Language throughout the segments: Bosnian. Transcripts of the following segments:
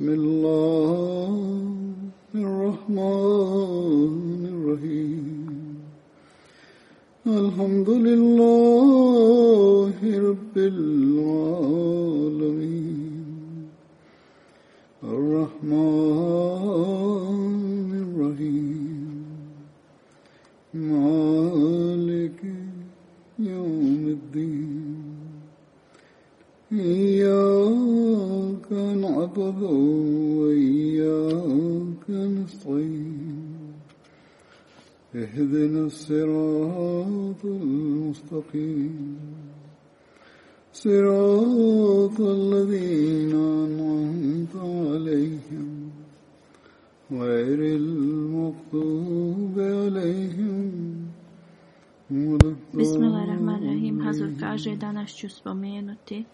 بسم الله ću spomenuti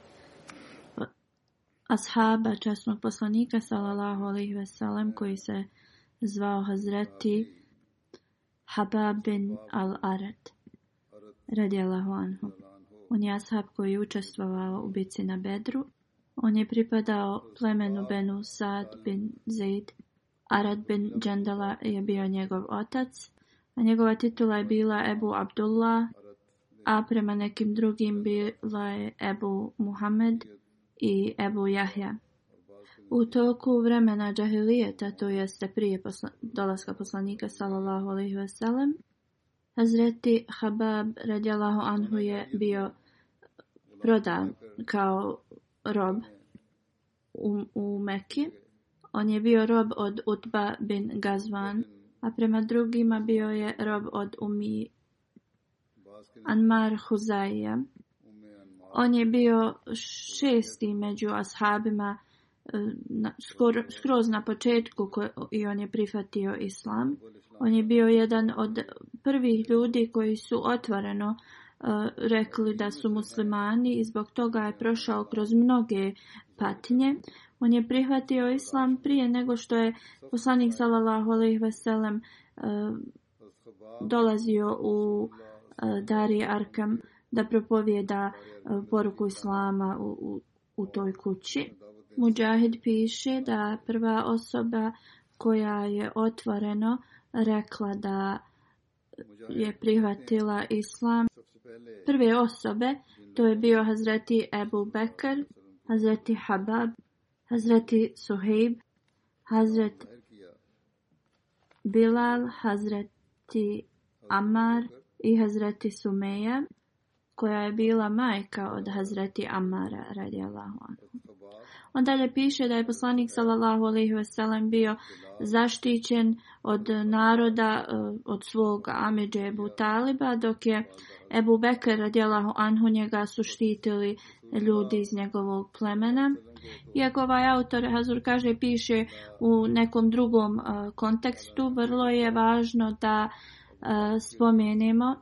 ashaba časnog poslanika sallallahu ve sellem koji se zvao Hazreti Habab bin al-Arad radijallahu anhu. On je ashab koji je učestvovao u bici na Bedru. On je pripadao plemenu Benu Sad bin Zaid. Arad bin Džendala je bio njegov otac, a njegova titula je bila Ebu Abdullah a prema nekim drugim bila je Ebu Muhammed i Ebu Jahja. U toku vremena džahilijeta, to jeste prije dolaska poslanika sallallahu alaihi veselem, Hazreti Habab radijalahu anhu je bio prodan kao rob u, Meki. On je bio rob od Utba bin Gazvan, a prema drugima bio je rob od Umi Anmar Huzaija. On je bio šesti među ashabima e, skroz na početku ko, i on je prihvatio islam. On je bio jedan od prvih ljudi koji su otvoreno e, rekli da su muslimani i zbog toga je prošao kroz mnoge patnje. On je prihvatio islam prije nego što je poslanik sallallahu alejhi ve sellem e, dolazio u E, Dari Arkam da propovjeda e, poruku Islama u, u, toj kući. Mujahid piše da prva osoba koja je otvoreno rekla da je prihvatila islam prve osobe, to je bio Hazreti Ebu Bekr, Hazreti Habab, Hazreti Suheib, Hazret Bilal, Hazreti Amar, i Hazreti Sumeja koja je bila majka od Hazreti Amara Allahu anhu. On dalje piše da je poslanik sallallahu alejhi bio zaštićen od naroda e, od svog Amidže Ebu Taliba dok je Ebu Bekr radijallahu anhu njega su štitili ljudi iz njegovog plemena. Iako ovaj autor Hazur kaže piše u nekom drugom e, kontekstu, vrlo je važno da E, spomenemo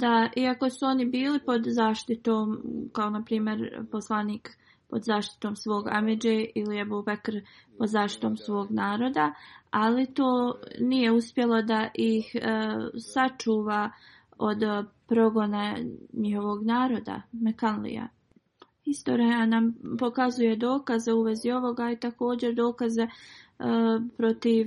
da iako su oni bili pod zaštitom, kao na primjer poslanik pod zaštitom svog Amidže ili je Bekr pod zaštitom svog naroda, ali to nije uspjelo da ih e, sačuva od progona njihovog naroda, Mekanlija. Historija nam pokazuje dokaze u vezi ovoga i također dokaze e, protiv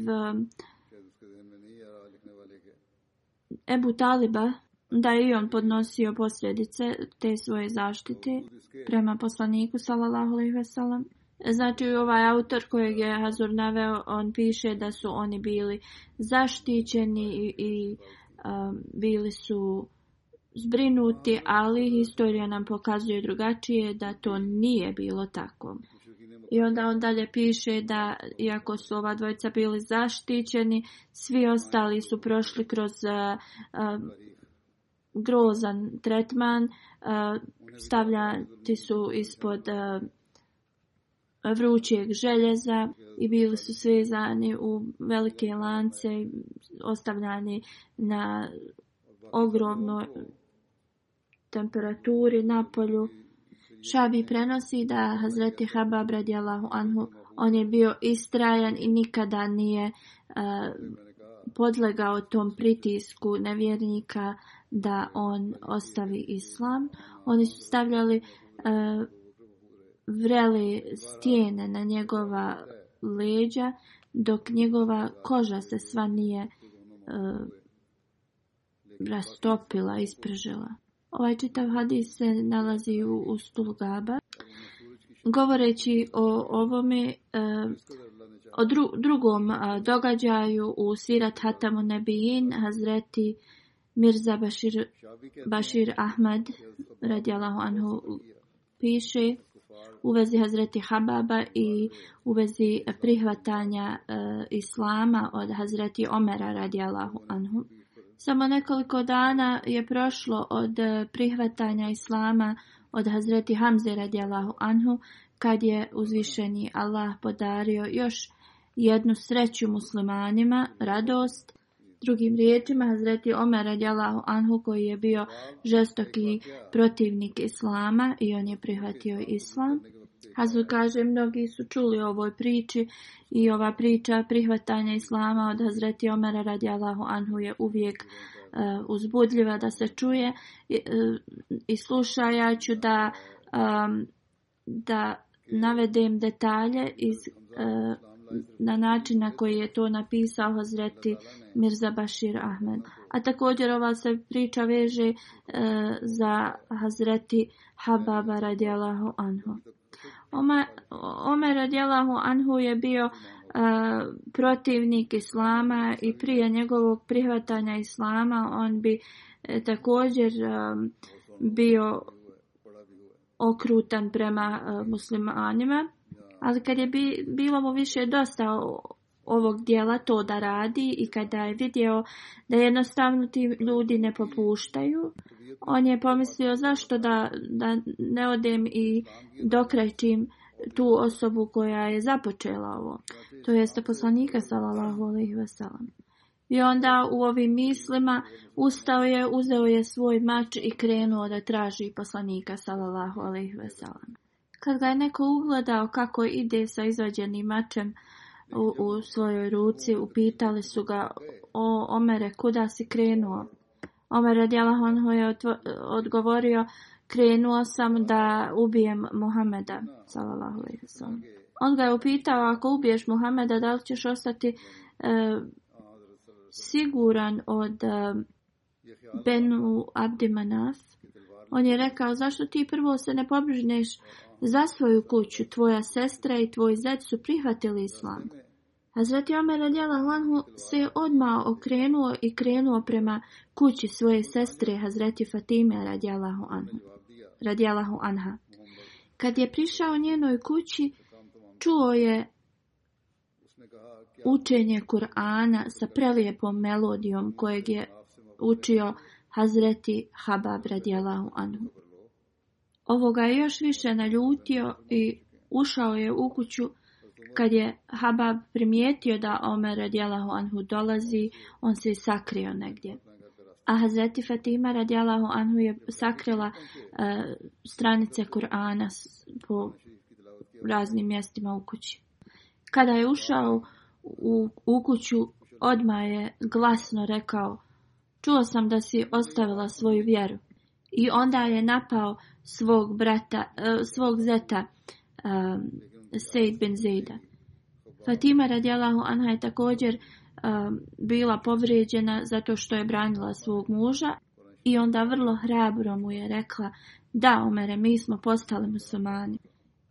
Ebu Taliba da je i on podnosio posljedice te svoje zaštite prema poslaniku sallallahu alejhi ve Znači ovaj autor kojeg je Hazur naveo, on piše da su oni bili zaštićeni i, um, bili su zbrinuti, ali historija nam pokazuje drugačije da to nije bilo tako. I onda on dalje piše da iako su ova dvojica bili zaštićeni, svi ostali su prošli kroz e, e, grozan tretman, e, stavljati su ispod vrućeg željeza i bili su svezani u velike lance, ostavljani na ogromnoj temperaturi na polju Šabi prenosi da Hazreti Habab radijalahu anhu, on je bio istrajan i nikada nije eh, podlegao tom pritisku nevjernika da on ostavi islam. Oni su stavljali uh, vreli stijene na njegova leđa dok njegova koža se sva nije eh, rastopila, ispržila. Ovaj čitav hadis se nalazi u Stulgaba. Govoreći o ovome, o drugom događaju u Sirat Hatamu Nebijin, Hazreti Mirza Bashir, Bashir Ahmad radijalahu anhu piše u vezi Hazreti Hababa i u vezi prihvatanja e, Islama od Hazreti Omera radijalahu anhu. Samo nekoliko dana je prošlo od e, prihvatanja islama od Hazreti Hamze radijalahu anhu kad je uzvišeni Allah podario još jednu sreću muslimanima, radost. Drugim riječima Hazreti Omer radijalahu anhu koji je bio žestoki protivnik islama i on je prihvatio islam. Hazu kaže, mnogi su čuli o ovoj priči i ova priča prihvatanja islama od Hazreti Omera radi Allahu Anhu je uvijek e, uzbudljiva da se čuje i, e, sluša. Ja ću da, da navedem detalje iz, e, na način na koji je to napisao Hazreti Mirza Bashir Ahmed. A također ova se priča veže za Hazreti Hababa radi Allahu Anhu. Omer radijalahu anhu je bio e, protivnik islama i prije njegovog prihvatanja islama on bi e, također e, bio okrutan prema muslimanima. Ali kad je bi, bilo mu više dosta ovog dijela to da radi i kada je vidio da jednostavno ti ljudi ne popuštaju, on je pomislio zašto da, da ne odem i dokrećim tu osobu koja je započela ovo. To jeste poslanika sallallahu alaihi wasallam. I onda u ovim mislima ustao je, uzeo je svoj mač i krenuo da traži poslanika sallallahu alaihi wasallam. Kad ga je neko ugledao kako ide sa izvađenim mačem u, u svojoj ruci, upitali su ga o Omere kuda si krenuo. Omer radijalahu on je odgovorio, krenuo sam da ubijem Muhameda. On ga je upitao, ako ubiješ Muhameda, da li ćeš ostati siguran od e, Benu Abdimanaf? On je rekao, zašto ti prvo se ne pobrižneš za svoju kuću? Tvoja sestra i tvoj zed su prihvatili islam. Hazreti Omer Anhu se odmah okrenuo i krenuo prema kući svoje sestre Hazreti Fatime radijalahu anhu. anha. Kad je prišao njenoj kući, čuo je učenje Kur'ana sa prelijepom melodijom kojeg je učio Hazreti Habab radijalahu anhu. Ovoga je još više naljutio i ušao je u kuću kad je Habab primijetio da Omer radijalahu anhu dolazi, on se sakrio negdje. A Hazreti Fatima radijalahu anhu je sakrila e, stranice Kur'ana po raznim mjestima u kući. Kada je ušao u, kuću, odmah je glasno rekao Čuo sam da si ostavila svoju vjeru. I onda je napao svog brata, e, svog zeta e, Sejd bin Zejda. Fatima radijalahu anha je također um, bila povrijeđena zato što je branila svog muža i onda vrlo hrabro mu je rekla da Omere mi smo postali musulmani.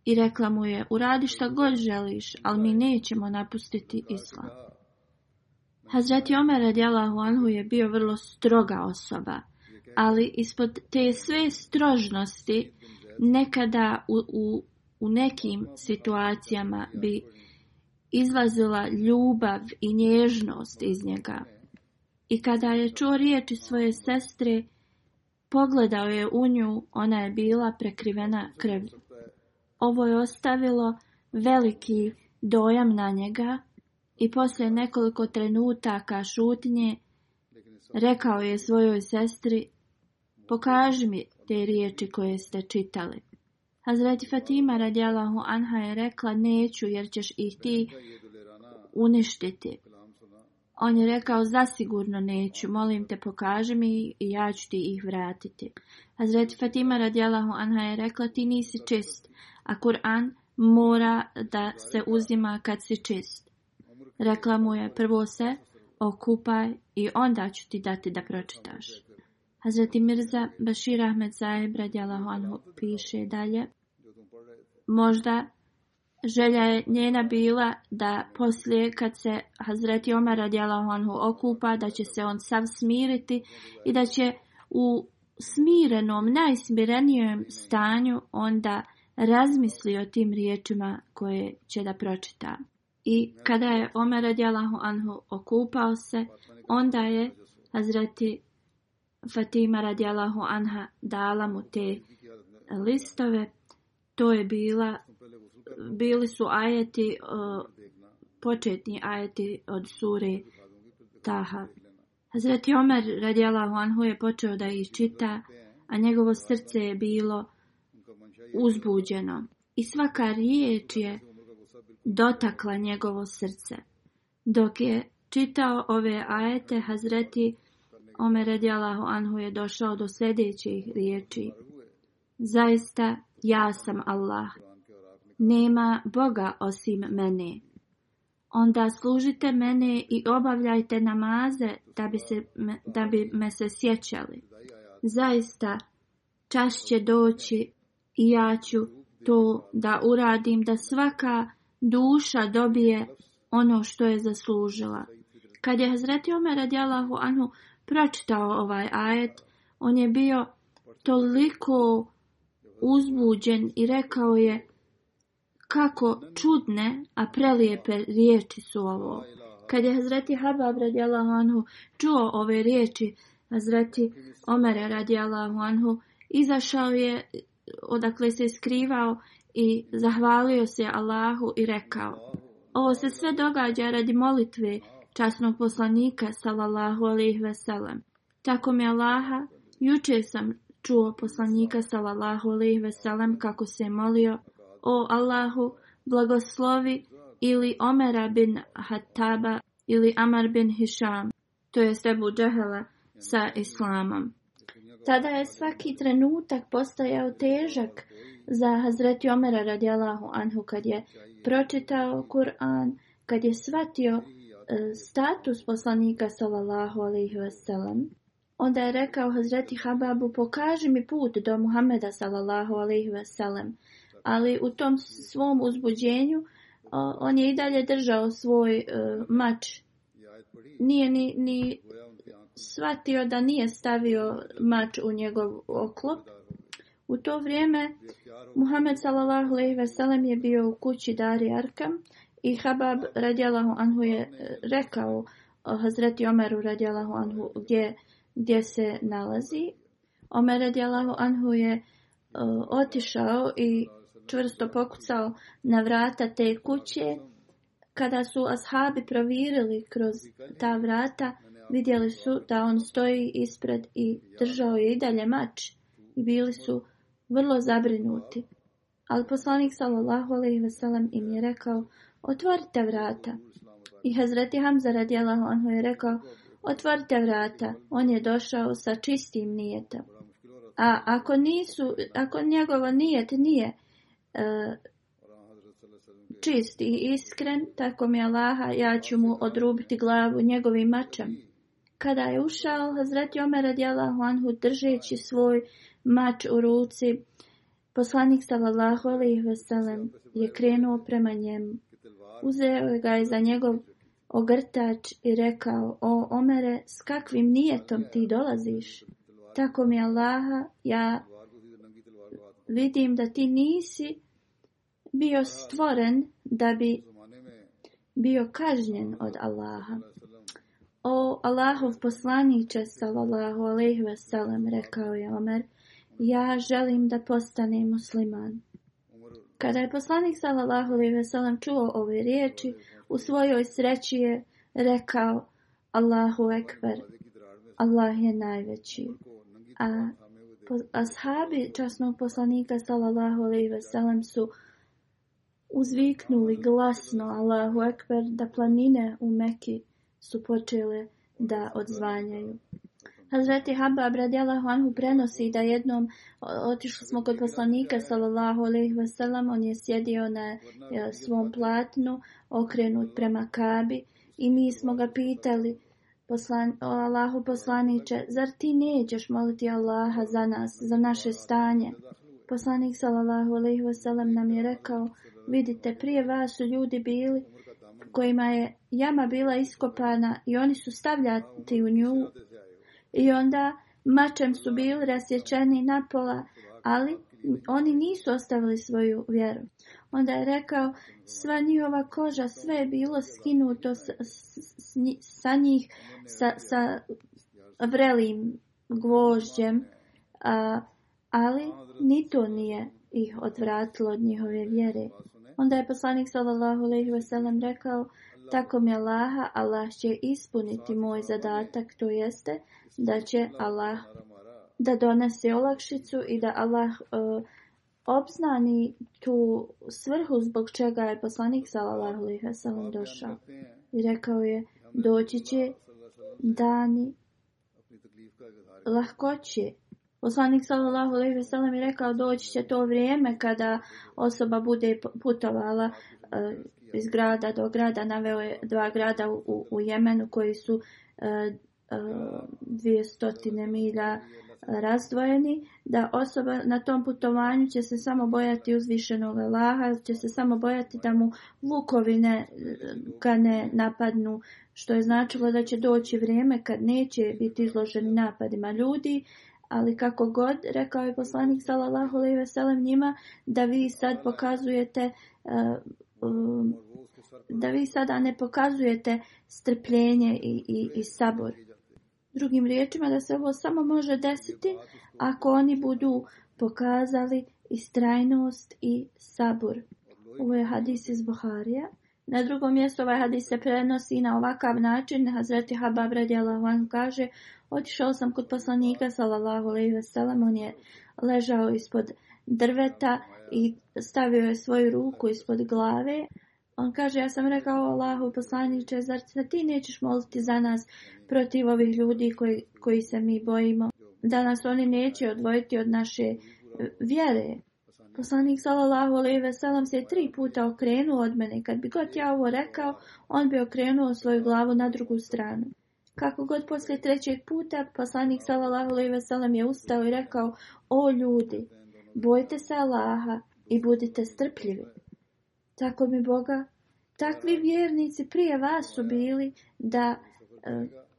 I rekla mu je uradi šta god želiš ali mi nećemo napustiti islam. Hazreti Omer radijalahu anhu je bio vrlo stroga osoba ali ispod te sve strožnosti nekada u, u u nekim situacijama bi izlazila ljubav i nježnost iz njega. I kada je čuo riječi svoje sestre, pogledao je u nju, ona je bila prekrivena krv Ovo je ostavilo veliki dojam na njega i poslije nekoliko trenutaka šutnje rekao je svojoj sestri, pokaži mi te riječi koje ste čitali. Hazreti Fatima radijalahu anha je rekla neću jer ćeš ih ti uništiti. On je rekao zasigurno neću, molim te pokaži mi i ja ću ti ih vratiti. Hazreti Fatima radijalahu anha je rekla ti nisi čist, a Kur'an mora da se uzima kad si čist. Rekla mu je prvo se okupaj i onda ću ti dati da pročitaš. Hazreti Mirza Bashir Ahmed Zaheb radijalahu anhu piše dalje. Možda želja je njena bila da poslije kad se Hazreti Omar radijalahu anhu okupa da će se on sav smiriti i da će u smirenom, najsmirenijem stanju onda razmisli o tim riječima koje će da pročita. I kada je Omer radijalahu anhu okupao se, onda je Hazreti Fatima radijalahu anha dala mu te listove. To je bila, bili su ajeti, početni ajeti od suri Taha. Hazreti Omer radijalahu anhu je počeo da ih čita, a njegovo srce je bilo uzbuđeno. I svaka riječ je dotakla njegovo srce. Dok je čitao ove ajete, Hazreti Omer radijalahu anhu je došao do sljedećih riječi. Zaista ja sam Allah. Nema Boga osim mene. Onda služite mene i obavljajte namaze da bi, se, da bi me se sjećali. Zaista čas će doći i ja ću to da uradim da svaka duša dobije ono što je zaslužila. Kad je Hazreti Omer radijalahu anhu pročitao ovaj ajet, on je bio toliko uzbuđen i rekao je kako čudne, a prelijepe riječi su ovo. Kad je Hazreti Habab radijalahu anhu čuo ove riječi Hazreti Omer, radijalahu anhu, izašao je odakle se skrivao i zahvalio se Allahu i rekao ovo se sve događa radi molitve časnog poslanika sallallahu alejhi ve sellem. Tako mi Allaha, juče sam čuo poslanika sallallahu alejhi ve sellem kako se molio: O Allahu, blagoslovi ili Omera bin Hataba ili Amar bin Hisham, to je Ebu Džehela sa islamom. Tada je svaki trenutak postajao težak za Hazreti Omera radijalahu anhu kad je pročitao Kur'an, kad je shvatio E, status poslanika sallallahu alaihi wasallam, onda je rekao Hazreti Hababu pokaži mi put do Muhameda sallallahu alaihi wasallam. Ali u tom svom uzbuđenju on je i dalje držao svoj e, mač. Nije ni, ni shvatio da nije stavio mač u njegov oklop. U to vrijeme Muhammed sallallahu alejhi ve je bio u kući Dari Arkam i Habab radijalahu anhu je e, rekao e, Hazreti Omeru radijalahu anhu gdje, gdje se nalazi. Omer radijalahu anhu je e, otišao i čvrsto pokucao na vrata te kuće. Kada su ashabi provirili kroz ta vrata, vidjeli su da on stoji ispred i držao je i dalje mač i bili su vrlo zabrinuti. Ali poslanik s.a.v. im je rekao: otvorite vrata. I Hazreti Hamza radijalahu anhu je rekao, otvorite vrata. On je došao sa čistim nijetom. A ako, nisu, ako njegovo nijet nije čisti e, čist i iskren, tako mi Allaha, ja ću mu odrubiti glavu njegovim mačem. Kada je ušao, Hazreti Omer radijalahu anhu držeći svoj mač u ruci, poslanik sallallahu alaihi veselem je krenuo prema njemu uzeo ga je za njegov ogrtač i rekao, o Omere, s kakvim nijetom ti dolaziš? Tako mi Allaha, ja vidim da ti nisi bio stvoren da bi bio kažnjen od Allaha. O Allahov poslaniče, sallallahu alaihi wasallam, rekao je Omer, ja želim da postane musliman. Kada je poslanik sallallahu alejhi ve sellem čuo ove riječi, u svojoj sreći je rekao: Allahu ekber. Allah je najveći. A ashabi časnog poslanika sallallahu alejhi ve sellem su uzviknuli glasno Allahu ekber da planine u Meki su počele da odzvanjaju. Hazreti Habab radijallahu anhu prenosi da jednom otišli smo kod poslanika sallallahu alaihi wasallam. on je sjedio na e, svom platnu okrenut prema Kabi i mi smo ga pitali Poslan, o Allahu poslaniće, zar ti nećeš moliti Allaha za nas, za naše stanje? Poslanik sallallahu alaihi nam je rekao: Vidite, prije vas su ljudi bili kojima je jama bila iskopana i oni su stavljati u nju i onda mačem su bili rasječeni na pola, ali oni nisu ostavili svoju vjeru. Onda je rekao, sva njihova koža, sve je bilo skinuto sa, sa njih, sa, sa vrelim gvožđem, a, ali ni to nije ih odvratilo od njihove vjere. Onda je poslanik sallallahu alejhi rekao: Tako mi je laha, Allah će ispuniti moj zadatak, to jeste da će Allah da donese olakšicu i da Allah e, obznani tu svrhu zbog čega je poslanik sallallahu alejhi ve sellem došao. I rekao je doći će dani lahkoće. Poslanik sallallahu alejhi ve sellem je rekao doći će to vrijeme kada osoba bude putovala e, iz grada do grada. Naveo je dva grada u, Jemenu koji su e, E, stotine milja razdvojeni, da osoba na tom putovanju će se samo bojati uzvišenog Laha će se samo bojati da mu vukovi ne, ga ne napadnu, što je značilo da će doći vrijeme kad neće biti izloženi napadima ljudi, ali kako god, rekao je poslanik sallallahu alejhi ve njima da vi sad pokazujete e, da vi sada ne pokazujete strpljenje i, i, i sabor. Drugim riječima da se ovo samo može desiti ako oni budu pokazali istrajnost i sabur. Ovo je hadis iz Buharija. Na drugom mjestu ovaj hadis se prenosi na ovakav način. Hazreti Habab radijalahu anhu kaže Otišao sam kod poslanika sallallahu alaihi sellem. On je ležao ispod drveta i stavio je svoju ruku ispod glave. On kaže, ja sam rekao Allahu poslaniče, zar ti nećeš moliti za nas protiv ovih ljudi koji, koji se mi bojimo? Da nas oni neće odvojiti od naše e, vjere. Poslanik sallallahu alejhi ve sellem se tri puta okrenuo od mene. Kad bi god ja ovo rekao, on bi okrenuo svoju glavu na drugu stranu. Kako god poslije trećeg puta, poslanik sallallahu alejhi ve sellem je ustao i rekao: "O ljudi, bojte se Allaha i budite strpljivi." Tako mi Boga, takvi vjernici prije vas su bili da e,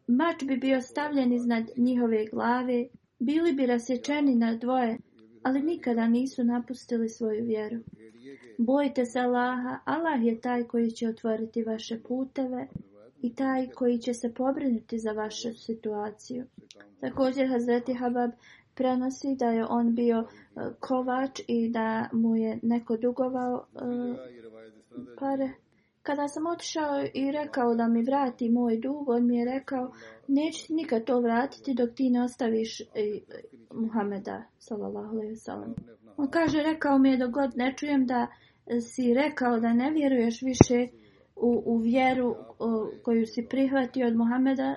mač bi bio stavljen iznad njihove glave, bili bi rasječeni na dvoje, ali nikada nisu napustili svoju vjeru. Bojte se Allaha, Allah je taj koji će otvoriti vaše puteve i taj koji će se pobrinuti za vašu situaciju. Također Hazreti Habab prenosi da je on bio e, kovač i da mu je neko dugovao e, pare. Kada sam otišao i rekao da mi vrati moj dug, on mi je rekao neću nikad to vratiti dok ti ne ostaviš e, Muhameda. On kaže, rekao mi je dok god ne čujem da si rekao da ne vjeruješ više u, u vjeru koju si prihvatio od Muhameda,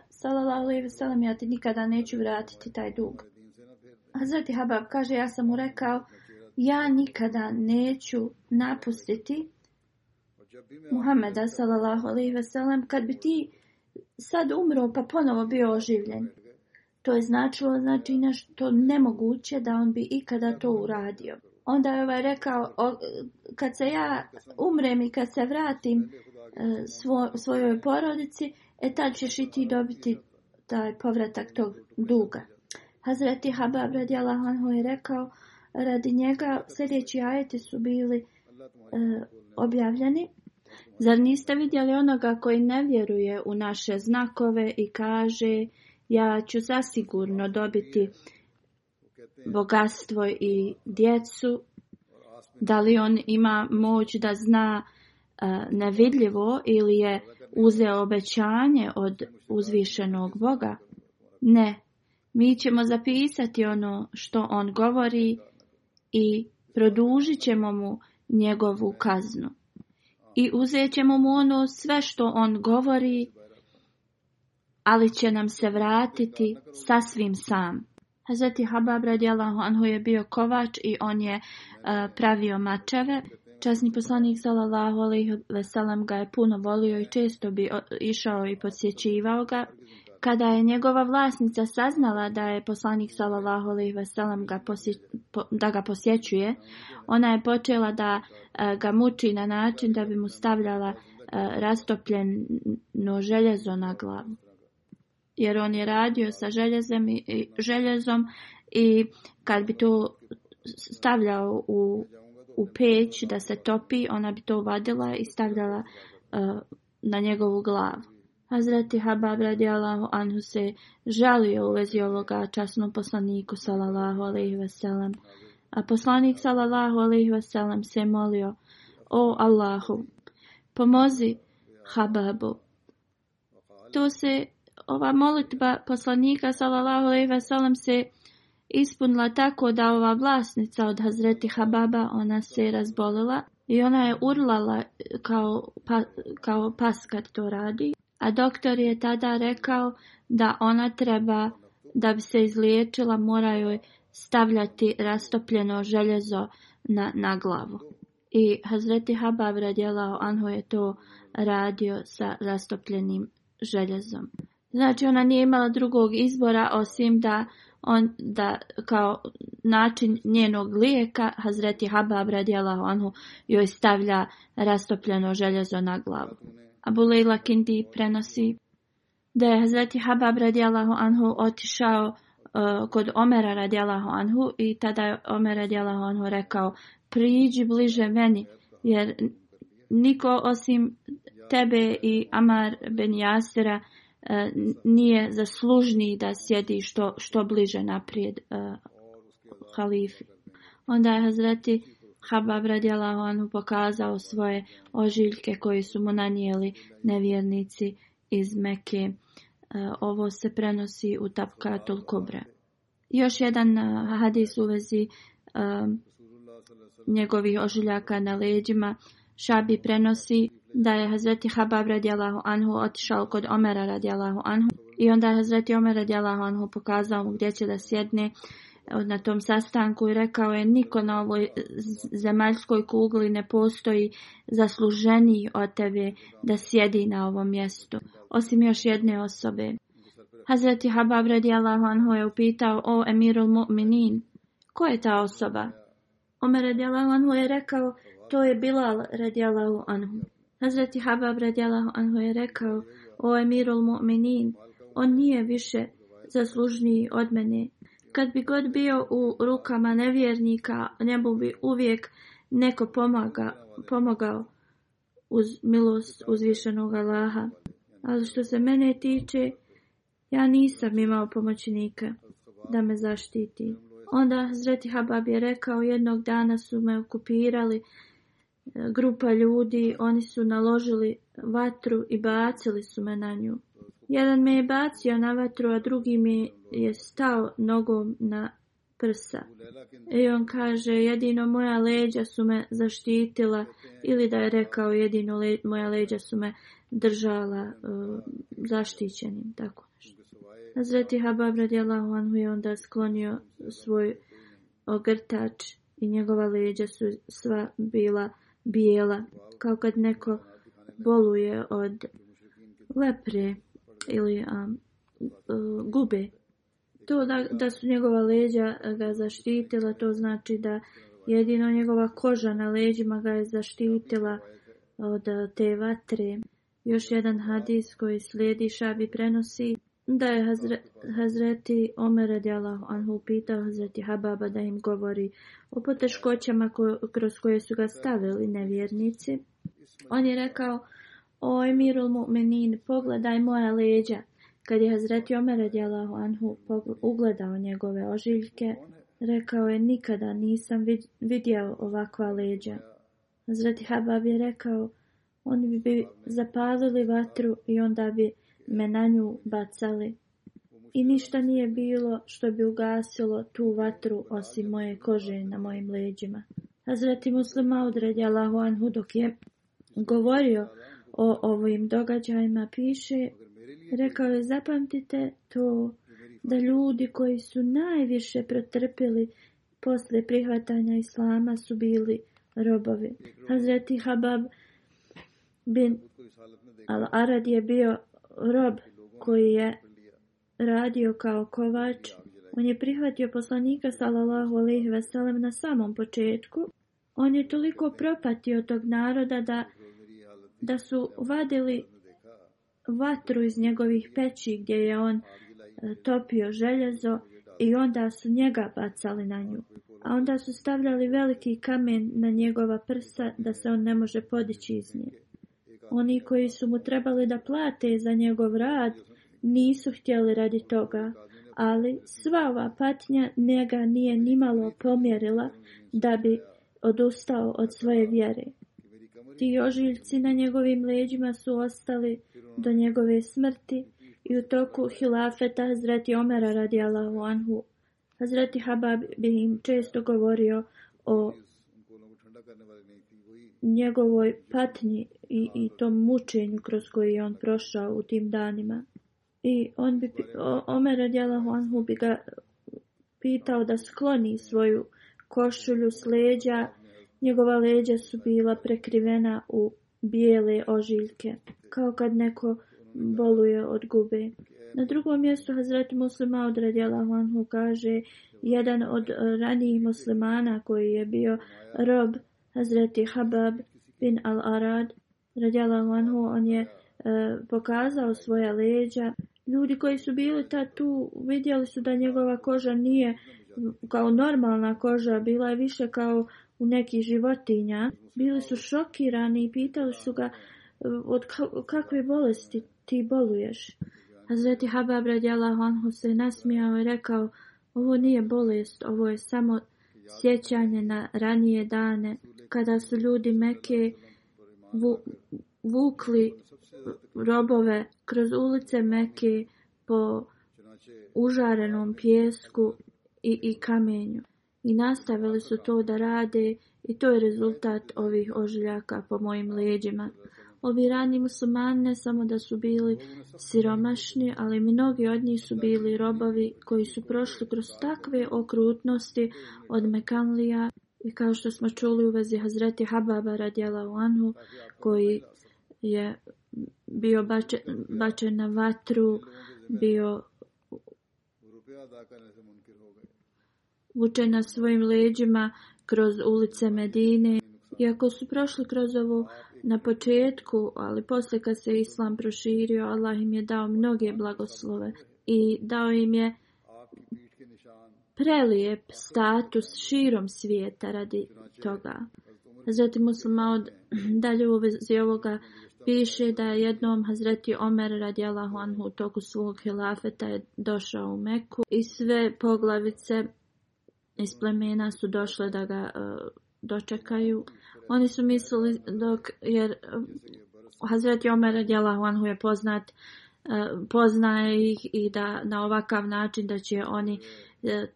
ja ti nikada neću vratiti taj dug. Hazreti Habab kaže, ja sam mu rekao, ja nikada neću napustiti Muhammeda sallallahu alaihi wasallam kad bi ti sad umro pa ponovo bio oživljen. To je značilo znači nešto nemoguće da on bi ikada to uradio. Onda je ovaj rekao, kad se ja umrem i kad se vratim e, svo, svojoj porodici, e tad ćeš i ti dobiti taj povratak tog duga. Hazreti Habab radijalahu anhu je rekao, radi njega sljedeći ajeti su bili e, objavljeni. Zar niste vidjeli onoga koji ne vjeruje u naše znakove i kaže ja ću zasigurno dobiti bogatstvo i djecu? Da li on ima moć da zna e, nevidljivo ili je uzeo obećanje od uzvišenog Boga? Ne. Mi ćemo zapisati ono što on govori i produžit ćemo mu njegovu kaznu i uzet ćemo mu ono sve što on govori, ali će nam se vratiti sasvim sam. Hazreti Habab radijalahu anhu je bio kovač i on je e, pravio mačeve. Časni poslanik sallallahu alejhi ve ga je puno volio i često bi išao i podsjećivao ga kada je njegova vlasnica saznala da je poslanik sallallahu alejhi ve ga da ga posjećuje, ona je počela da e, ga muči na način da bi mu stavljala e, rastopljeno željezo na glavu. Jer on je radio sa i, željezom i kad bi to stavljao u, u peć da se topi, ona bi to vadila i stavljala e, na njegovu glavu. Hazreti Habab radijalahu anhu se žalio u vezi ovoga časnom poslaniku sallallahu alaihi veselam. A poslanik sallallahu alaihi veselam se molio O Allahu, pomozi Hababu. To se ova molitba poslanika sallallahu alaihi veselam se ispunila tako da ova vlasnica od Hazreti Hababa ona se razbolila i ona je urlala kao, pa, kao to radi a doktor je tada rekao da ona treba, da bi se izliječila, mora joj stavljati rastopljeno željezo na, na glavu. I Hazreti Habab radjela Anho je to radio sa rastopljenim željezom. Znači ona nije imala drugog izbora osim da on da kao način njenog lijeka Hazreti Habab radjela Anhu joj stavlja rastopljeno željezo na glavu. Abu Leila Kindi prenosi da je Hazreti Habab radijalahu anhu otišao e, kod Omera radijalahu anhu i tada je Omer radijalahu anhu rekao priđi bliže meni jer niko osim tebe i Amar ben Jasira e, nije zaslužniji da sjedi što, što bliže naprijed uh, halifi. Onda je Hazreti Habab radijalahu Anhu pokazao svoje ožiljke koji su mu nanijeli nevjernici iz Meke. E, ovo se prenosi u Tapkatul Kubra. Još jedan e, hadis u vezi e, njegovih ožiljaka na leđima. Šabi prenosi da je Hazreti Habab radijalahu anhu otišao kod Omera radijalahu anhu i onda je Hazreti Omer radijalahu anhu pokazao mu gdje će da sjedne na tom sastanku i rekao je niko na ovoj zemaljskoj kugli ne postoji zasluženiji od tebe da sjedi na ovom mjestu, osim još jedne osobe. Hazreti Habab radijallahu anhu je upitao o emirul mu'minin, ko je ta osoba? Omer radijallahu anhu je rekao, to je Bilal radijallahu anhu. Hazreti Habab radijallahu anhu je rekao, o emirul mu'minin, on nije više zaslužniji od mene, kad bi god bio u rukama nevjernika, njemu bi uvijek neko pomaga, pomogao uz milost uzvišenog Allaha. Ali što se mene tiče, ja nisam imao pomoćnika da me zaštiti. Onda Zreti Habab je rekao, jednog dana su me okupirali e, grupa ljudi, oni su naložili vatru i bacili su me na nju. Jedan me je bacio na vatru, a drugi mi je stao nogom na prsa. I on kaže, jedino moja leđa su me zaštitila ili da je rekao jedino moja leđa su me držala e, zaštićenim. Tako nešto. Habab radijalahu anhu je onda sklonio svoj ogrtač i njegova leđa su sva bila bijela, kao kad neko boluje od lepre ili e, gube. To da, su njegova leđa ga zaštitila, to znači da jedino njegova koža na leđima ga je zaštitila od te vatre. Još jedan hadis koji slijedi Šabi prenosi da je Hazreti Omer anhu pitao Hazreti Hababa da im govori o poteškoćama kroz koje su ga stavili nevjernici. On je rekao o emirul mu'menin, pogledaj moja leđa. Kad je Hazreti Omer radijalahu anhu ugledao njegove ožiljke, rekao je nikada nisam vidio ovakva leđa. Hazreti Habab je rekao, oni bi zapalili vatru i onda bi me na nju bacali. I ništa nije bilo što bi ugasilo tu vatru osim moje kože na mojim leđima. Hazreti muslima odredjala Allahu Anhu dok je govorio o ovim događajima piše, rekao je zapamtite to da ljudi koji su najviše pretrpjeli posle prihvatanja islama su bili robovi. Hazreti Habab bin Al-Arad je bio rob koji je radio kao kovač. On je prihvatio poslanika sallallahu alejhi ve na samom početku. On je toliko propatio tog naroda da da su vadili vatru iz njegovih peći gdje je on e, topio željezo i onda su njega bacali na nju. A onda su stavljali veliki kamen na njegova prsa da se on ne može podići iz nje. Oni koji su mu trebali da plate za njegov rad nisu htjeli radi toga, ali sva ova patnja njega nije nimalo pomjerila da bi odustao od svoje vjere. Ti ožiljci na njegovim leđima su ostali do njegove smrti i u toku hilafeta Hazreti Omera radijalahu anhu. Hazreti Habab bi im često govorio o njegovoj patnji i, i tom mučenju kroz koji je on prošao u tim danima. I on bi, Omer radijalahu anhu bi ga pitao da skloni svoju košulju s leđa Njegova leđa su bila prekrivena u bijele ožiljke, kao kad neko boluje od gube. Na drugom mjestu hazreti Muslima od Anhu kaže jedan od ranijih muslimana koji je bio rob Hazreti Habab bin al-Arad radjala Anhu, on je e, pokazao svoja leđa. Ljudi koji su bili ta tu vidjeli su da njegova koža nije kao normalna koža, bila je više kao u nekih životinja, bili su šokirani i pitali su ga e, od kakve bolesti ti boluješ. A Hazreti Habab radjala Honhu se nasmijao i rekao ovo nije bolest, ovo je samo sjećanje na ranije dane kada su ljudi Meke vukli robove kroz ulice Meke po užarenom pjesku i, i kamenju. I nastavili su to da rade i to je rezultat ovih ožiljaka po mojim leđima. Ovi rani su ne samo da su bili siromašni, ali mnogi od njih su bili robovi koji su prošli kroz takve okrutnosti od Mekanlija i kao što smo čuli u vezi Hazreti Hababa radjela u Anhu koji je bio bačen, bačen na vatru, bio vuče na svojim leđima kroz ulice Medine. Iako su prošli kroz ovu na početku, ali poslije kad se islam proširio, Allah im je dao mnoge blagoslove i dao im je prelijep status širom svijeta radi toga. Zatim muslima od dalje u vezi ovoga piše da je jednom Hazreti Omer radi Allahu u toku svog hilafeta je došao u Meku i sve poglavice iz plemena su došle da ga e, dočekaju. Oni su mislili dok, jer uh, e, Hazreti Omer Radjala Anhu je poznat, e, poznaje ih i da na ovakav način da će oni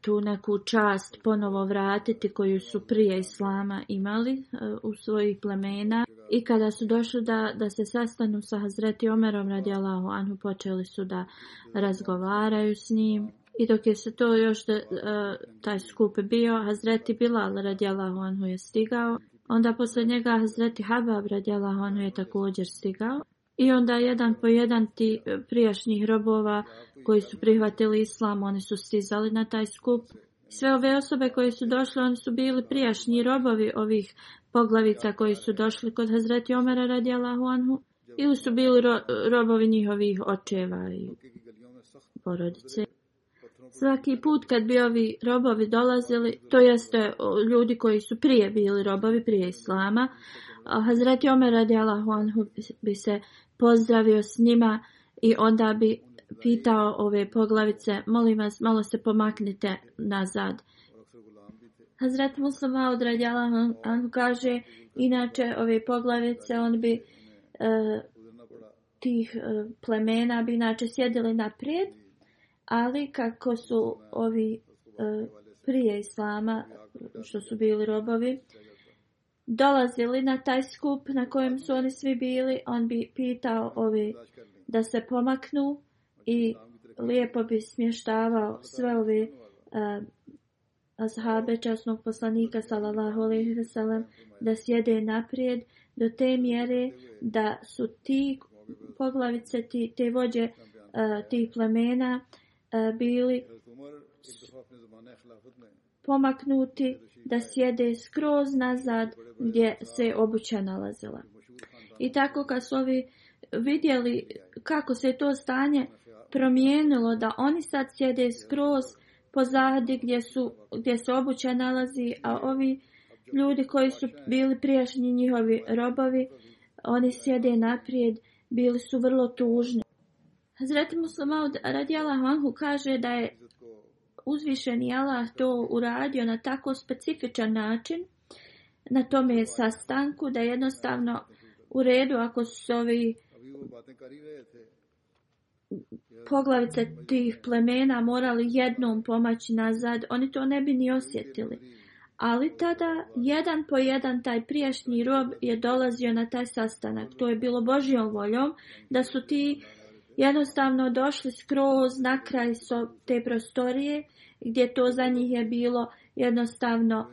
tu neku čast ponovo vratiti koju su prije Islama imali u svojih plemena. I kada su došli da, da se sastanu sa Hazreti Omerom radijalahu Anhu počeli su da razgovaraju s njim i dok je se to još e, taj skup bio, Hazreti Bilal radijalahu anhu je stigao. Onda poslije njega Hazreti Habab radijalahu anhu je također stigao. I onda jedan po jedan ti prijašnjih robova koji su prihvatili islam, oni su stizali na taj skup. Sve ove osobe koje su došle, oni su bili prijašnji robovi ovih poglavica koji su došli kod Hazreti Omera radijalahu anhu. Ili su bili robovi njihovih očeva i porodice. Svaki put kad bi ovi robovi dolazili, to jeste ljudi koji su prije bili robovi, prije Islama, Hazreti Omer radi Anhu bi se pozdravio s njima i onda bi pitao ove poglavice, molim vas, malo se pomaknite nazad. Hazreti Muslima od Anhu kaže, inače ove poglavice, on bi e, tih e, plemena bi inače sjedili naprijed, ali kako su ovi e, prije islama, što su bili robovi, dolazili na taj skup na kojem su oni svi bili, on bi pitao ovi da se pomaknu i lijepo bi smještavao sve ove e, azhabe časnog poslanika sallallahu da sjede naprijed do te mjere da su ti poglavice ti, te vođe e, tih plemena E, bili pomaknuti da sjede skroz nazad gdje se obuća nalazila. I tako kad su ovi vidjeli kako se to stanje promijenilo, da oni sad sjede skroz pozadi gdje, su, gdje se obuća nalazi, a ovi ljudi koji su bili prijašnji njihovi robovi, oni sjede naprijed, bili su vrlo tužni. Hazreti Muslima radi Anhu kaže da je uzvišeni Allah to uradio na tako specifičan način na tome sastanku da jednostavno u redu ako su ovi poglavice tih plemena morali jednom pomaći nazad, oni to ne bi ni osjetili. Ali tada jedan po jedan taj prijašnji rob je dolazio na taj sastanak. To je bilo Božijom voljom da su ti jednostavno došli skroz na kraj te prostorije gdje to za njih je bilo jednostavno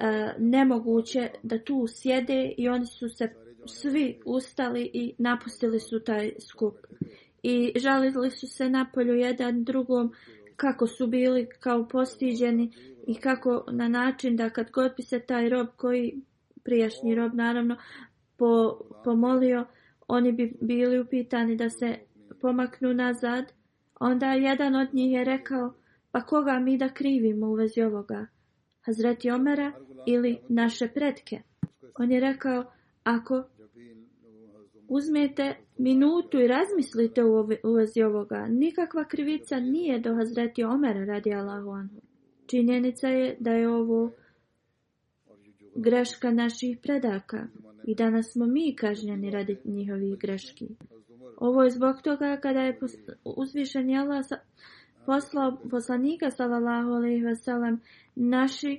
e, nemoguće da tu sjede i oni su se svi ustali i napustili su taj skup. I žalili su se napolju jedan drugom kako su bili kao postiđeni i kako na način da kad god bi se taj rob koji prijašnji rob naravno pomolio, oni bi bili upitani da se pomaknu nazad, onda jedan od njih je rekao, pa koga mi da krivimo u vezi ovoga? Hazreti Omera ili naše pretke? On je rekao, ako uzmete minutu i razmislite u, vezi ovoga, nikakva krivica nije do Hazreti Omera radi Allahu Činjenica je da je ovo greška naših predaka i danas smo mi kažnjeni radi njihovih greški. Ovo je zbog toga kada je uzvišen Allah poslao poslanika sallallahu alejhi ve naši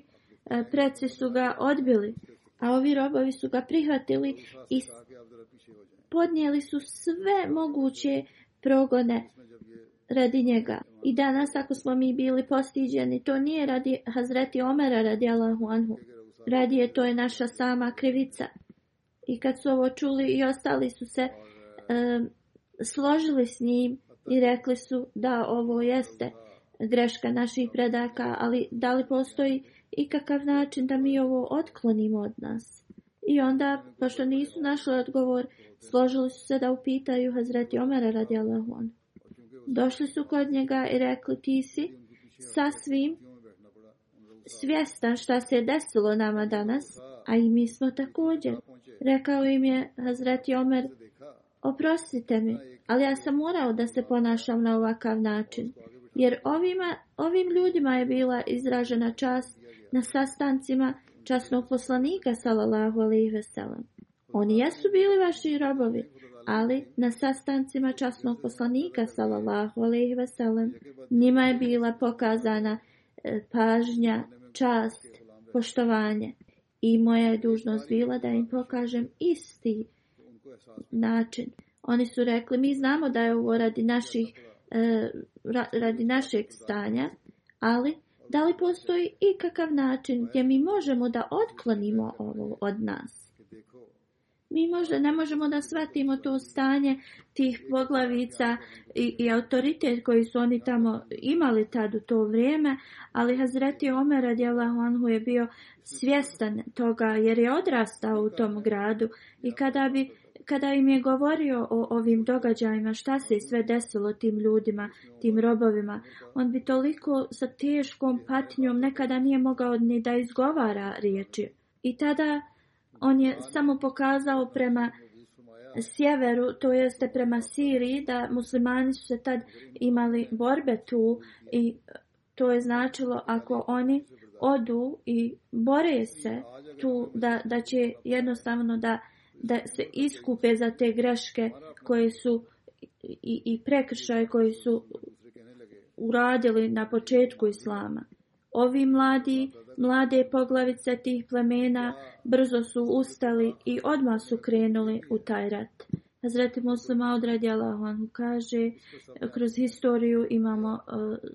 e, preci su ga odbili a ovi robovi su ga prihvatili i podnijeli su sve moguće progone radi njega. I danas ako smo mi bili postiđeni, to nije radi Hazreti Omera radi Allahu Anhu. Radi je to je naša sama krivica. I kad su ovo čuli i ostali su se složili s njim i rekli su da ovo jeste greška naših predaka, ali da li postoji ikakav način da mi ovo otklonimo od nas? I onda, pošto nisu našli odgovor, složili su se da upitaju Hazreti Omera radi on. Došli su kod njega i rekli ti si sa svim svjestan šta se desilo nama danas, a i mi smo također. Rekao im je Hazreti Omer, oprostite mi, ali ja sam morao da se ponašam na ovakav način, jer ovima, ovim ljudima je bila izražena čast na sastancima časnog poslanika sallallahu alaihi veselam. Oni jesu bili vaši robovi, ali na sastancima časnog poslanika sallallahu alaihi veselam njima je bila pokazana e, pažnja, čast, poštovanje. I moja je dužnost bila da im pokažem isti način. Oni su rekli, mi znamo da je ovo radi, naših, e, radi našeg stanja, ali da li postoji ikakav način gdje mi možemo da otklonimo ovo od nas? Mi možda ne možemo da shvatimo to stanje tih poglavica i, i autoritet koji su oni tamo imali tad u to vrijeme, ali Hazreti Omer radijalahu anhu je bio svjestan toga jer je odrastao u tom gradu i kada bi kada im je govorio o ovim događajima, šta se sve desilo tim ljudima, tim robovima, on bi toliko sa teškom patnjom nekada nije mogao ni da izgovara riječi. I tada on je samo pokazao prema sjeveru, to jeste prema Siriji, da muslimani su se tad imali borbe tu i to je značilo ako oni odu i bore se tu da, da će jednostavno da da se iskupe za te greške koje su i, i prekršaje koji su uradili na početku islama. Ovi mladi, mlade poglavice tih plemena brzo su ustali i odmah su krenuli u taj rat. Hazreti Muslima odradi kaže, kroz historiju imamo e,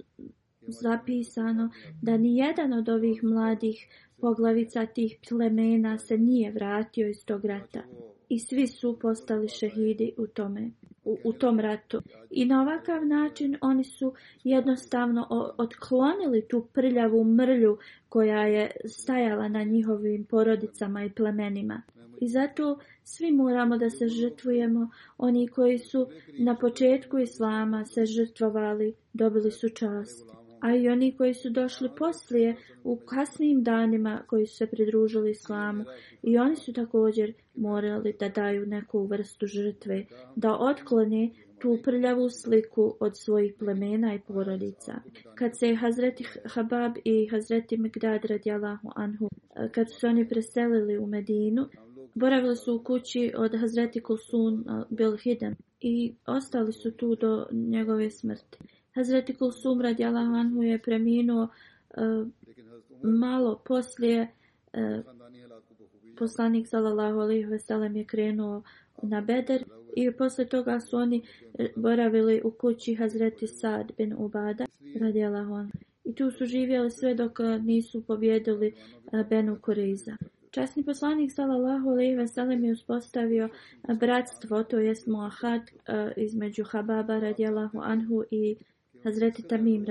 zapisano da jedan od ovih mladih poglavica tih plemena se nije vratio iz tog rata i svi su postali šehidi u tome u, u tom ratu i na ovakav način oni su jednostavno otklonili tu prljavu mrlju koja je stajala na njihovim porodicama i plemenima i zato svi moramo da se žrtvujemo oni koji su na početku islama se žrtvovali dobili su čast a i oni koji su došli poslije u kasnijim danima koji su se pridružili islamu i oni su također morali da daju neku vrstu žrtve, da otklone tu prljavu sliku od svojih plemena i porodica. Kad se Hazreti Habab i Hazreti Migdad radijalahu anhu, kad su oni preselili u Medinu, boravili su u kući od Hazreti Kulsun Bilhidem i ostali su tu do njegove smrti. Hazreti Kulsum radijallahu anhu je preminuo eh, malo poslije eh, poslanik sallallahu alaihi veselem je krenuo na Beder i posle toga su oni boravili u kući Hazreti Sad bin Ubada radijallahu anhu. I tu su živjeli sve dok eh, nisu pobjedili Benu Kuriza. Časni poslanik sallallahu alejhi ve sellem je uspostavio bratstvo, to jest muahad između Hababa radijallahu anhu i Hazreti Tamim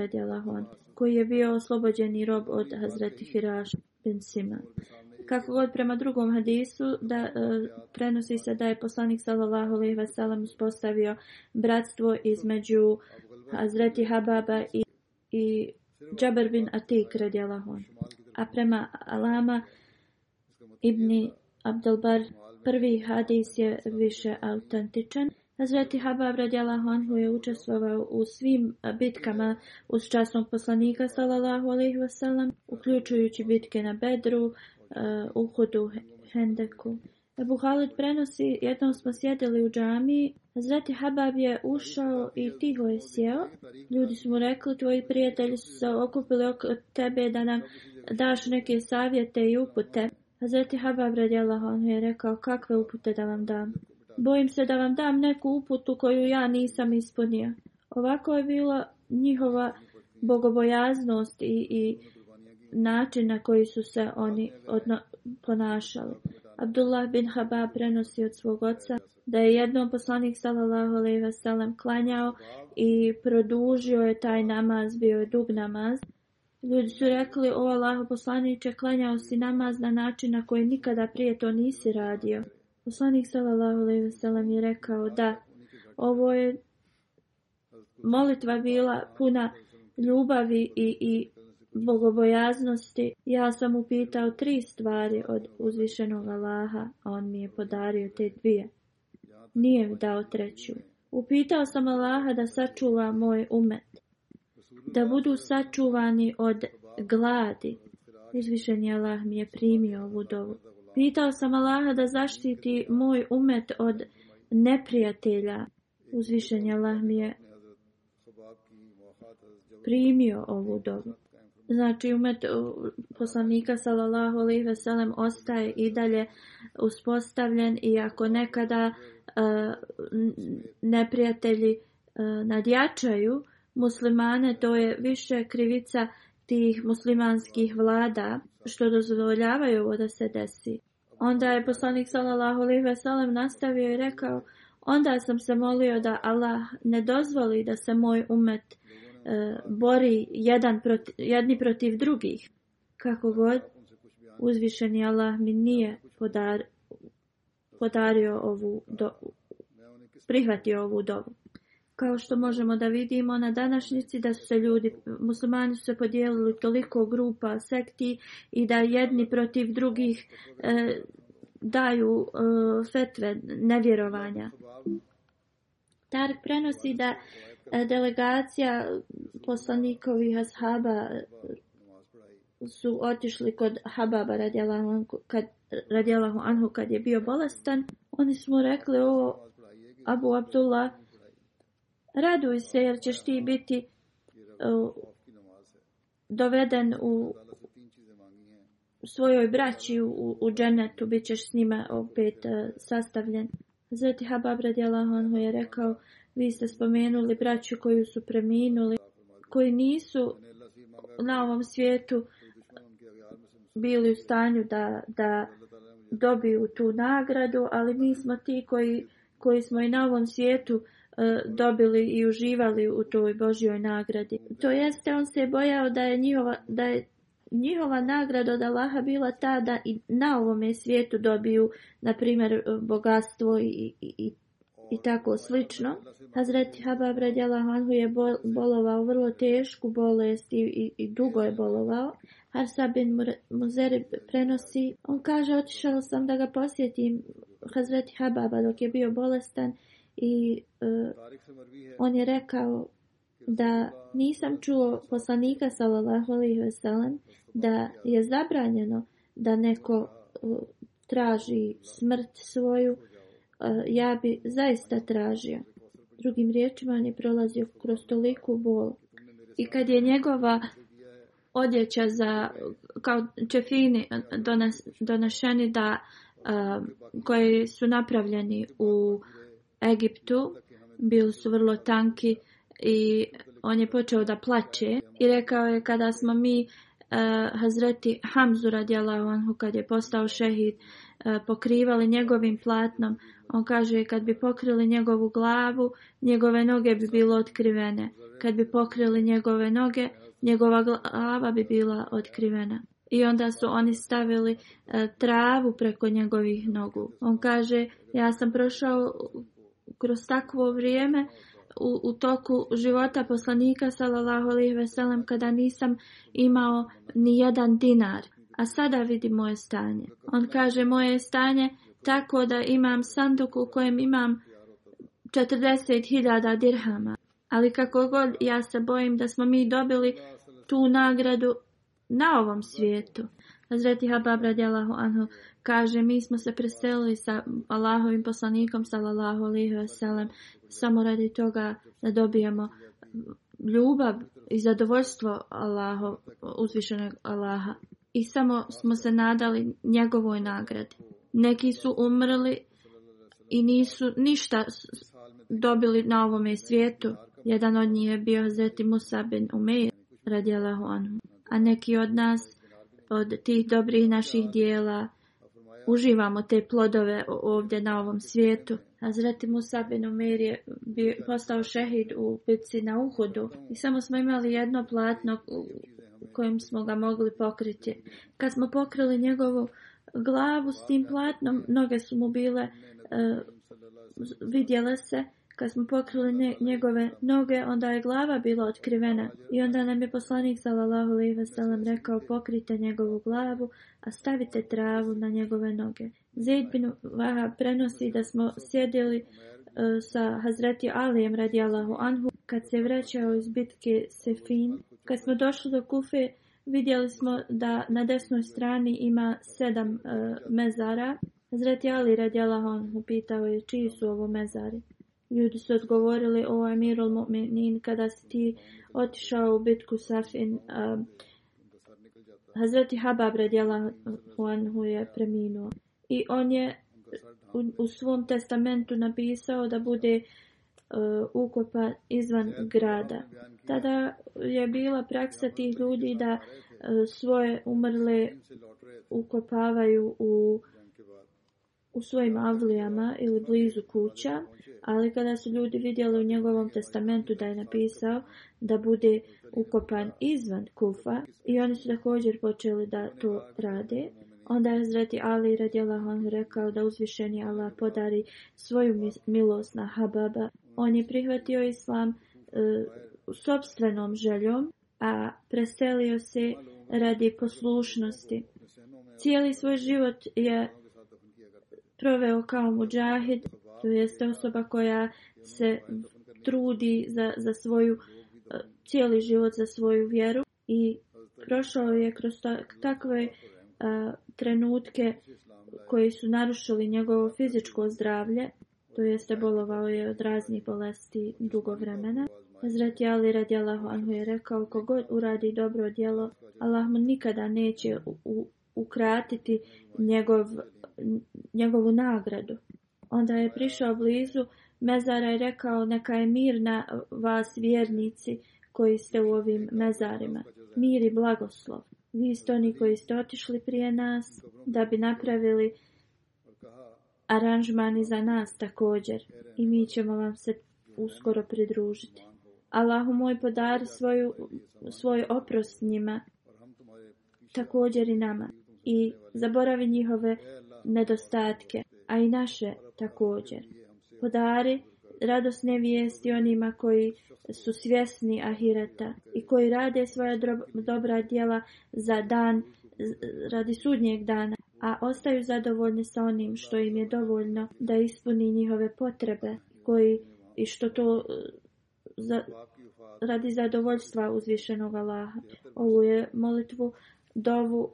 koji je bio oslobođeni rob od Hazreti Hiraš bin Sima. Kako god prema drugom hadisu da e, prenosi se da je poslanik sallallahu alaihi ve uspostavio bratstvo između Hazreti Hababa i, i bin Atik radijallahu A prema Alama ibn Abdelbar prvi hadis je više autentičan Hazreti Habab radjala Honhu je učestvovao u svim bitkama uz časnog poslanika sallallahu alaihi wasallam, uključujući bitke na Bedru, eh, Uhudu, Hendeku. Ebu Halid prenosi, jednom smo sjedili u džamiji, Hazreti Habab je ušao i tiho je sjeo. Ljudi su mu rekli, tvoji prijatelji su se okupili oko tebe da nam daš neke savjete i upute. Hazreti Habab radjala Honhu je rekao, kakve upute da vam dam? Bojim se da vam dam neku uputu koju ja nisam ispunio. Ovako je bila njihova bogobojaznost i, i način na koji su se oni odno, ponašali. Abdullah bin Haba prenosi od svog oca da je jednom poslanik sallallahu i ve klanjao i produžio je taj namaz, bio je dug namaz. Ljudi su rekli, o Allaho poslaniće, klanjao si namaz na način na koji nikada prije to nisi radio. Poslanik sallallahu alejhi ve sellem je rekao da ovo je molitva bila puna ljubavi i, i bogobojaznosti. Ja sam upitao tri stvari od uzvišenog Allaha, a on mi je podario te dvije. Nije mi dao treću. Upitao sam Allaha da sačuva moj umet, da budu sačuvani od gladi. je Allah mi je primio ovu dovu. Pitao sam Allaha da zaštiti moj umet od neprijatelja. Uzvišenje Allah mi je primio ovu dobu. Znači, umet poslanika sallallahu alejhi ve sellem ostaje i dalje uspostavljen i ako nekada e, neprijatelji e, nadjačaju muslimane, to je više krivica tih muslimanskih vlada što dozvoljavaju ovo da se desi. Onda je poslanik sallallahu alejhi ve sellem nastavio i rekao: Onda sam se molio da Allah ne dozvoli da se moj umet e, bori jedan jedni protiv drugih. Kako god, uzvišeni Allah mi nije podar, podario ovu do, prihvatio ovu dobu kao što možemo da vidimo na današnjici da su se ljudi, muslimani su se podijelili toliko grupa, sekti i da jedni protiv drugih e, daju e, fetve nevjerovanja. Tark prenosi da e, delegacija poslanikovih ashaba su otišli kod Hababa radijalahu anhu kad je bio bolestan. Oni su mu rekli o Abu Abdullah Raduj se jer ćeš ti biti e, doveden u svojoj braći u, u dženetu, bit ćeš s njima opet e, sastavljen. Zati Habab radijalahu je rekao, vi ste spomenuli braću koju su preminuli, koji nisu na ovom svijetu bili u stanju da, da dobiju tu nagradu, ali mi smo ti koji, koji smo i na ovom svijetu E, dobili i uživali u toj Božjoj nagradi. To jeste, on se je bojao da je njihova, da je njihova nagrada od Allaha bila ta da i na ovome svijetu dobiju, na primjer, e, bogatstvo i, i, i tako slično. Hazreti Habab radjala Hanhu je bolovao vrlo tešku bolest i, i, dugo je bolovao. Harsa bin Muzerib prenosi, on kaže, otišao sam da ga posjetim Hazreti Hababa dok je bio bolestan i e, on je rekao da nisam čuo poslanika sallallahu alaihi da je zabranjeno da neko e, traži smrt svoju e, ja bi zaista tražio drugim riječima on je prolazio kroz toliku bol i kad je njegova odjeća za kao čefini donas, da koji su napravljeni u Egiptu. Bili su vrlo tanki i on je počeo da plaće i rekao je kada smo mi uh, Hazreti Hamzu radijalahu kad je postao šehid eh, pokrivali njegovim platnom on kaže kad bi pokrili njegovu glavu njegove noge bi bilo otkrivene kad bi pokrili njegove noge njegova glava bi bila otkrivena i onda su oni stavili eh, travu preko njegovih nogu on kaže ja sam prošao kroz takvo vrijeme u, toku života poslanika sallallahu alejhi kada nisam imao ni jedan dinar, a sada vidi moje stanje. On kaže moje stanje tako da imam sanduk u kojem imam 40.000 dirhama. Ali kako god ja se bojim da smo mi dobili tu nagradu na ovom svijetu. Azreti Habab anhu kaže mi smo se preselili sa Allahovim poslanikom sallallahu wa vselem, samo radi toga da dobijemo ljubav i zadovoljstvo Allaho, uzvišenog Allaha. I samo smo se nadali njegovoj nagradi. Neki su umrli i nisu ništa dobili na ovome svijetu. Jedan od njih je bio zeti Musa bin Umeir radijalahu anhu. A neki od nas od tih dobrih naših dijela uživamo te plodove ovdje na ovom svijetu. A Musa bin Umir je postao šehid u pici na uhodu i samo smo imali jedno platno u kojem smo ga mogli pokriti. Kad smo pokrili njegovu glavu s tim platnom, noge su mu bile, uh, vidjele se kad smo pokrili njegove noge, onda je glava bila otkrivena. I onda nam je poslanik sallallahu alejhi ve rekao: "Pokrite njegovu glavu, a stavite travu na njegove noge." Zaid bin Vaha prenosi da smo sjedili e, sa Hazreti Alijem radijallahu anhu kad se vraćao iz bitke Sefin. Kad smo došli do Kufe, vidjeli smo da na desnoj strani ima sedam e, mezara. Hazreti Ali radijallahu anhu pitao je čiji su ovo mezari. Ljudi su odgovorili, o al Mu'minin, kada si ti otišao u bitku Safin, uh, Hazreti Habab radijala Huanhu je preminuo. I on je u, svom testamentu napisao da bude e, ukopa izvan grada. Tada je bila praksa tih ljudi da e, svoje umrle ukopavaju u, u svojim avlijama ili blizu kuća ali kada su ljudi vidjeli u njegovom testamentu da je napisao da bude ukopan izvan Kufa i oni su također počeli da to rade, onda je Zreti Ali on rekao da uzvišeni Allah podari svoju milost na Hababa. On je prihvatio islam uh, e, sobstvenom željom, a preselio se radi poslušnosti. Cijeli svoj život je proveo kao muđahid to jeste osoba koja se trudi za, za svoju e, cijeli život, za svoju vjeru i prošao je kroz takve e, trenutke koji su narušili njegovo fizičko zdravlje, to jeste bolovao je od raznih bolesti dugo vremena. Hazreti Ali radi Allahu Anhu je rekao, kogod uradi dobro djelo, Allah mu nikada neće ukratiti njegov, njegovu nagradu. Onda je prišao blizu mezara i rekao neka je mir na vas vjernici koji ste u ovim mezarima. Mir i blagoslov. Vi ste oni koji ste otišli prije nas da bi napravili aranžmani za nas također i mi ćemo vam se uskoro pridružiti. Allahu moj podar svoju, svoj oprost njima također i nama i zaboravi njihove nedostatke a i naše također. Podari radosne vijesti onima koji su svjesni ahirata i koji rade svoja dobra djela za dan radi sudnjeg dana, a ostaju zadovoljni sa onim što im je dovoljno da ispuni njihove potrebe koji i što to radi zadovoljstva uzvišenog Allaha. Ovu je molitvu dovu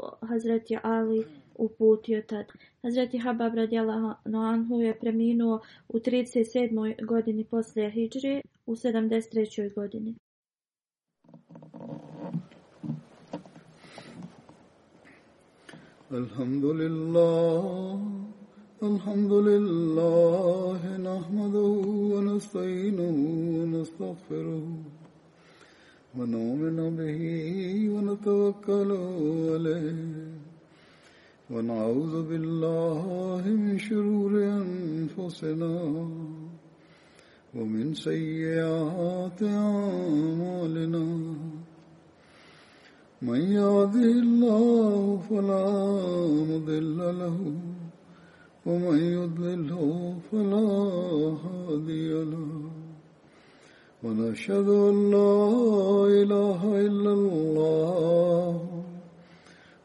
je Ali uputio tad. Hazreti Habab Radjala Noanhu je preminuo u 37. godini poslije Hidžri u 73. godini. الحمد wa الحمد wa نحمده wa ونستغفره ونؤمن به ونتوكل عليه ونعوذ بالله من شرور أنفسنا ومن سيئات أعمالنا من يهده الله فلا مضل له ومن يضلله فلا هادي له ونشهد أن لا إله إلا الله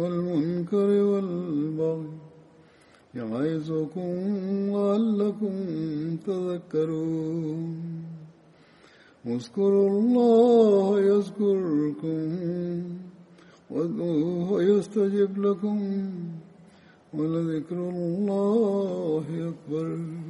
والمنكر والبغي يعظكم لعلكم تذكرون واذكروا الله يذكركم وادعوه يستجب لكم ولذكر الله أكبر